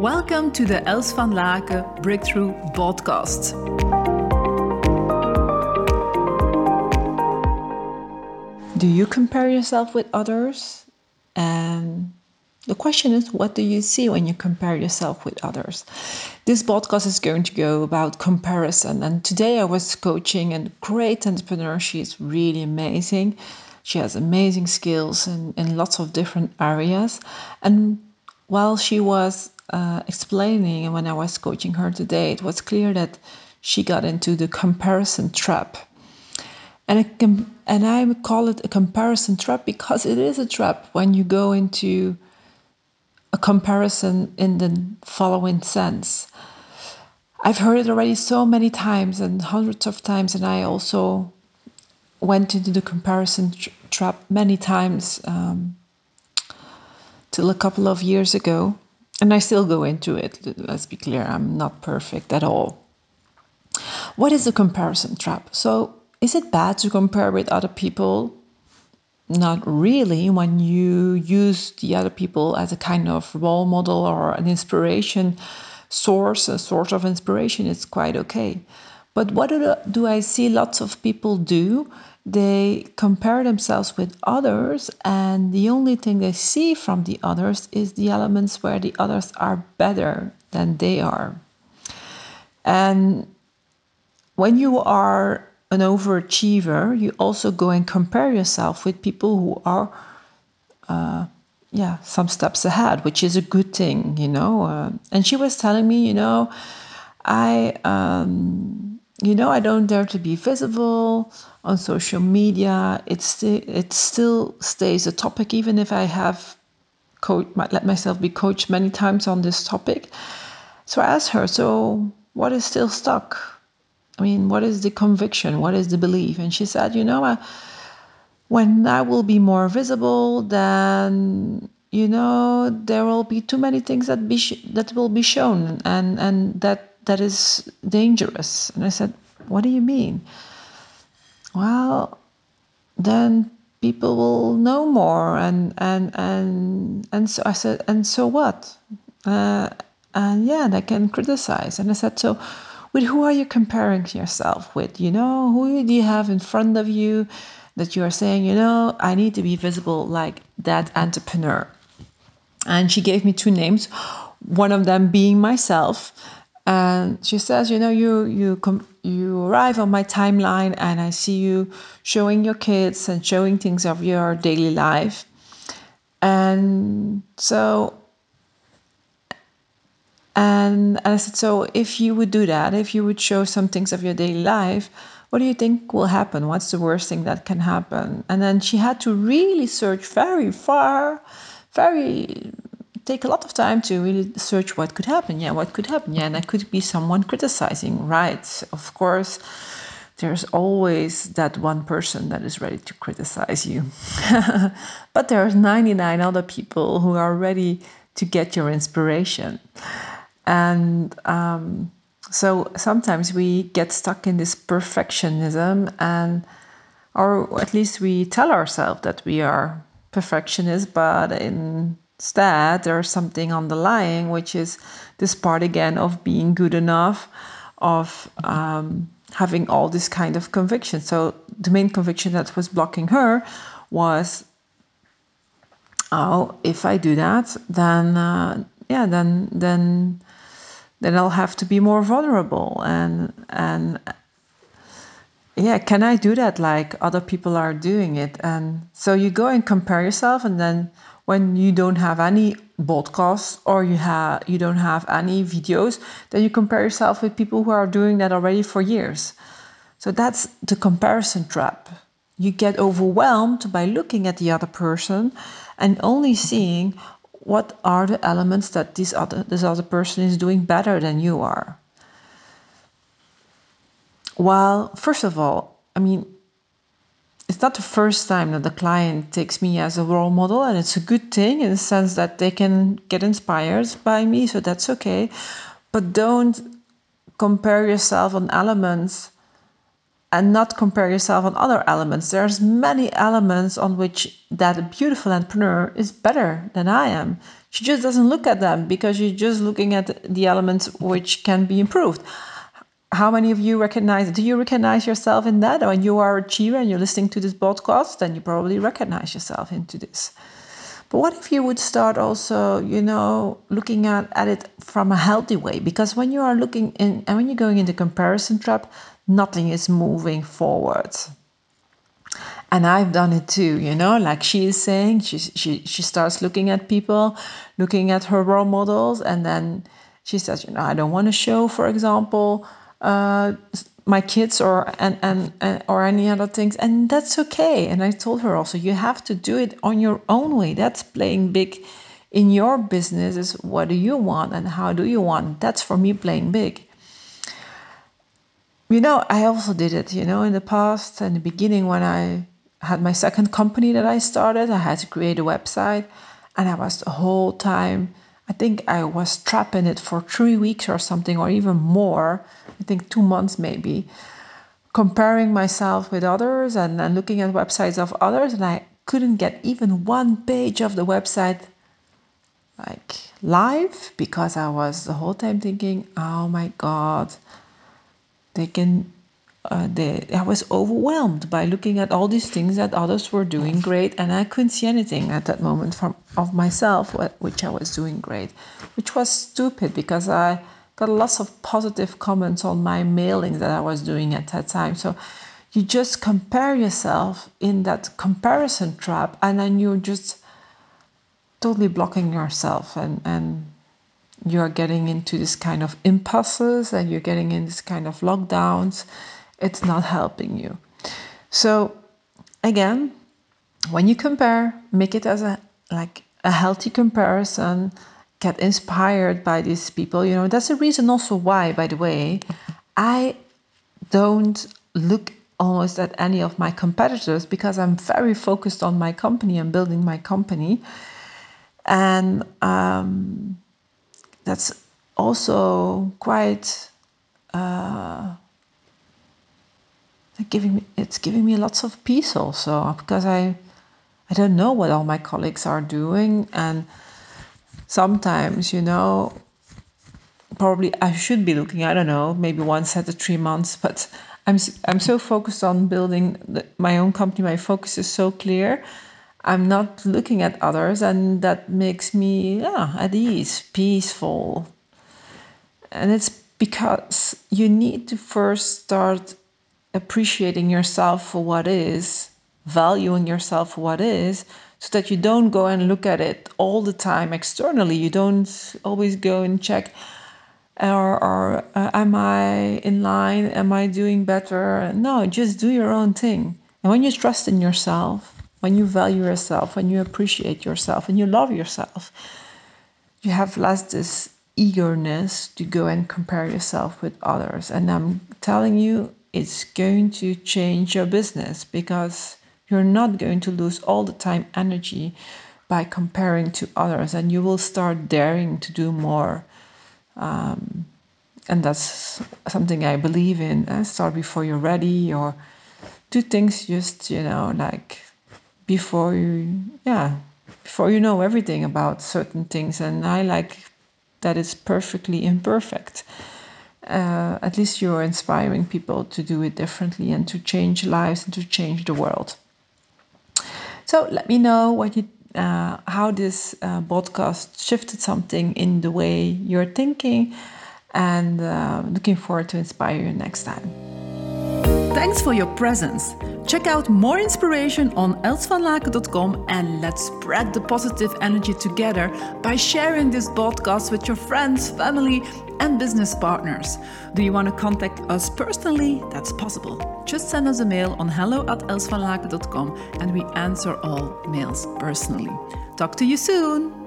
Welcome to the Els van Laken Breakthrough Podcast. Do you compare yourself with others? And the question is, what do you see when you compare yourself with others? This podcast is going to go about comparison. And today I was coaching a great entrepreneur. She is really amazing. She has amazing skills in, in lots of different areas. And while she was uh, explaining and when I was coaching her today, it was clear that she got into the comparison trap. And I, and I call it a comparison trap because it is a trap when you go into a comparison in the following sense. I've heard it already so many times and hundreds of times, and I also went into the comparison tr- trap many times um, till a couple of years ago and I still go into it. Let's be clear, I'm not perfect at all. What is a comparison trap? So, is it bad to compare with other people? Not really, when you use the other people as a kind of role model or an inspiration source, a source of inspiration, it's quite okay. But what do, do I see lots of people do? They compare themselves with others, and the only thing they see from the others is the elements where the others are better than they are. And when you are an overachiever, you also go and compare yourself with people who are, uh, yeah, some steps ahead, which is a good thing, you know. Uh, and she was telling me, you know, I. Um, you know, I don't dare to be visible on social media. It still it still stays a topic, even if I have coach, let myself be coached many times on this topic. So I asked her, so what is still stuck? I mean, what is the conviction? What is the belief? And she said, you know, I, when I will be more visible, then you know there will be too many things that be sh- that will be shown, and and that that is dangerous. And I said, What do you mean? Well, then people will know more and and and and so I said and so what uh, and yeah they can criticize and I said so with who are you comparing yourself with you know who do you have in front of you that you are saying you know I need to be visible like that entrepreneur and she gave me two names one of them being myself and she says, you know, you you com- you arrive on my timeline, and I see you showing your kids and showing things of your daily life, and so. And, and I said, so if you would do that, if you would show some things of your daily life, what do you think will happen? What's the worst thing that can happen? And then she had to really search very far, very take a lot of time to really search what could happen. Yeah, what could happen? Yeah, and that could be someone criticizing, right? Of course, there's always that one person that is ready to criticize you. but there's 99 other people who are ready to get your inspiration. And um, so sometimes we get stuck in this perfectionism and or at least we tell ourselves that we are perfectionists, but in Instead, there's something underlying, which is this part again of being good enough, of um, having all this kind of conviction. So the main conviction that was blocking her was, oh, if I do that, then uh, yeah, then then then I'll have to be more vulnerable and and yeah, can I do that like other people are doing it? And so you go and compare yourself, and then when you don't have any podcasts or you have you don't have any videos then you compare yourself with people who are doing that already for years. So that's the comparison trap. You get overwhelmed by looking at the other person and only seeing what are the elements that this other this other person is doing better than you are. Well first of all i mean it's not the first time that the client takes me as a role model and it's a good thing in the sense that they can get inspired by me so that's okay. But don't compare yourself on elements and not compare yourself on other elements. There's many elements on which that beautiful entrepreneur is better than i am. She just doesn't look at them because she's just looking at the elements which can be improved. How many of you recognize? Do you recognize yourself in that? When you are a achiever and you're listening to this podcast, then you probably recognize yourself into this. But what if you would start also, you know, looking at, at it from a healthy way? Because when you are looking in and when you're going into comparison trap, nothing is moving forward. And I've done it too, you know, like she is saying, she, she, she starts looking at people, looking at her role models, and then she says, you know, I don't want to show, for example, uh, my kids or and, and, and or any other things and that's okay. And i told her also you have to do it on your own way. That's playing big in your business is what do you want and how do you want. That's for me playing big. You know i also did it you know in the past and the beginning when i had my second company that i started i had to create a website and i was the whole time I think I was trapped in it for three weeks or something, or even more. I think two months maybe, comparing myself with others and looking at websites of others, and I couldn't get even one page of the website like live because I was the whole time thinking, oh my god, they can uh, they, I was overwhelmed by looking at all these things that others were doing great, and I couldn't see anything at that moment from of myself which I was doing great, which was stupid because I got lots of positive comments on my mailing that I was doing at that time. So you just compare yourself in that comparison trap, and then you're just totally blocking yourself and and you're getting into this kind of impasses and you're getting in this kind of lockdowns it's not helping you. So again, when you compare, make it as a like a healthy comparison, get inspired by these people. You know, that's the reason also why, by the way, I don't look almost at any of my competitors because I'm very focused on my company and building my company. And um, that's also quite uh, giving me, it's giving me lots of peace also because I I don't know what all my colleagues are doing and sometimes you know probably I should be looking I don't know maybe once every three months but I'm I'm so focused on building the, my own company my focus is so clear I'm not looking at others and that makes me yeah at ease peaceful. And it's because you need to first start appreciating yourself for what is, valuing yourself for what is, so that you don't go and look at it all the time externally. You don't always go and check, or, or uh, am I in line? Am I doing better? No, just do your own thing. And when you trust in yourself, when you value yourself, when you appreciate yourself, and you love yourself, you have less this eagerness to go and compare yourself with others. And I'm telling you, it's going to change your business because you're not going to lose all the time energy by comparing to others and you will start daring to do more. Um, and that's something i believe in. Uh, start before you're ready or do things just you know like before you yeah before you know everything about certain things. And i like that it's perfectly imperfect uh, at least you're inspiring people to do it differently and to change lives and to change the world. So let me know what you, uh, how this uh, podcast shifted something in the way you're thinking, and uh, looking forward to inspire you next time. Thanks for your presence. Check out more inspiration on elsvanlaken.com and let's spread the positive energy together by sharing this podcast with your friends, family, and business partners. Do you want to contact us personally? That's possible. Just send us a mail on hello at elsvanlaken.com and we answer all mails personally. Talk to you soon!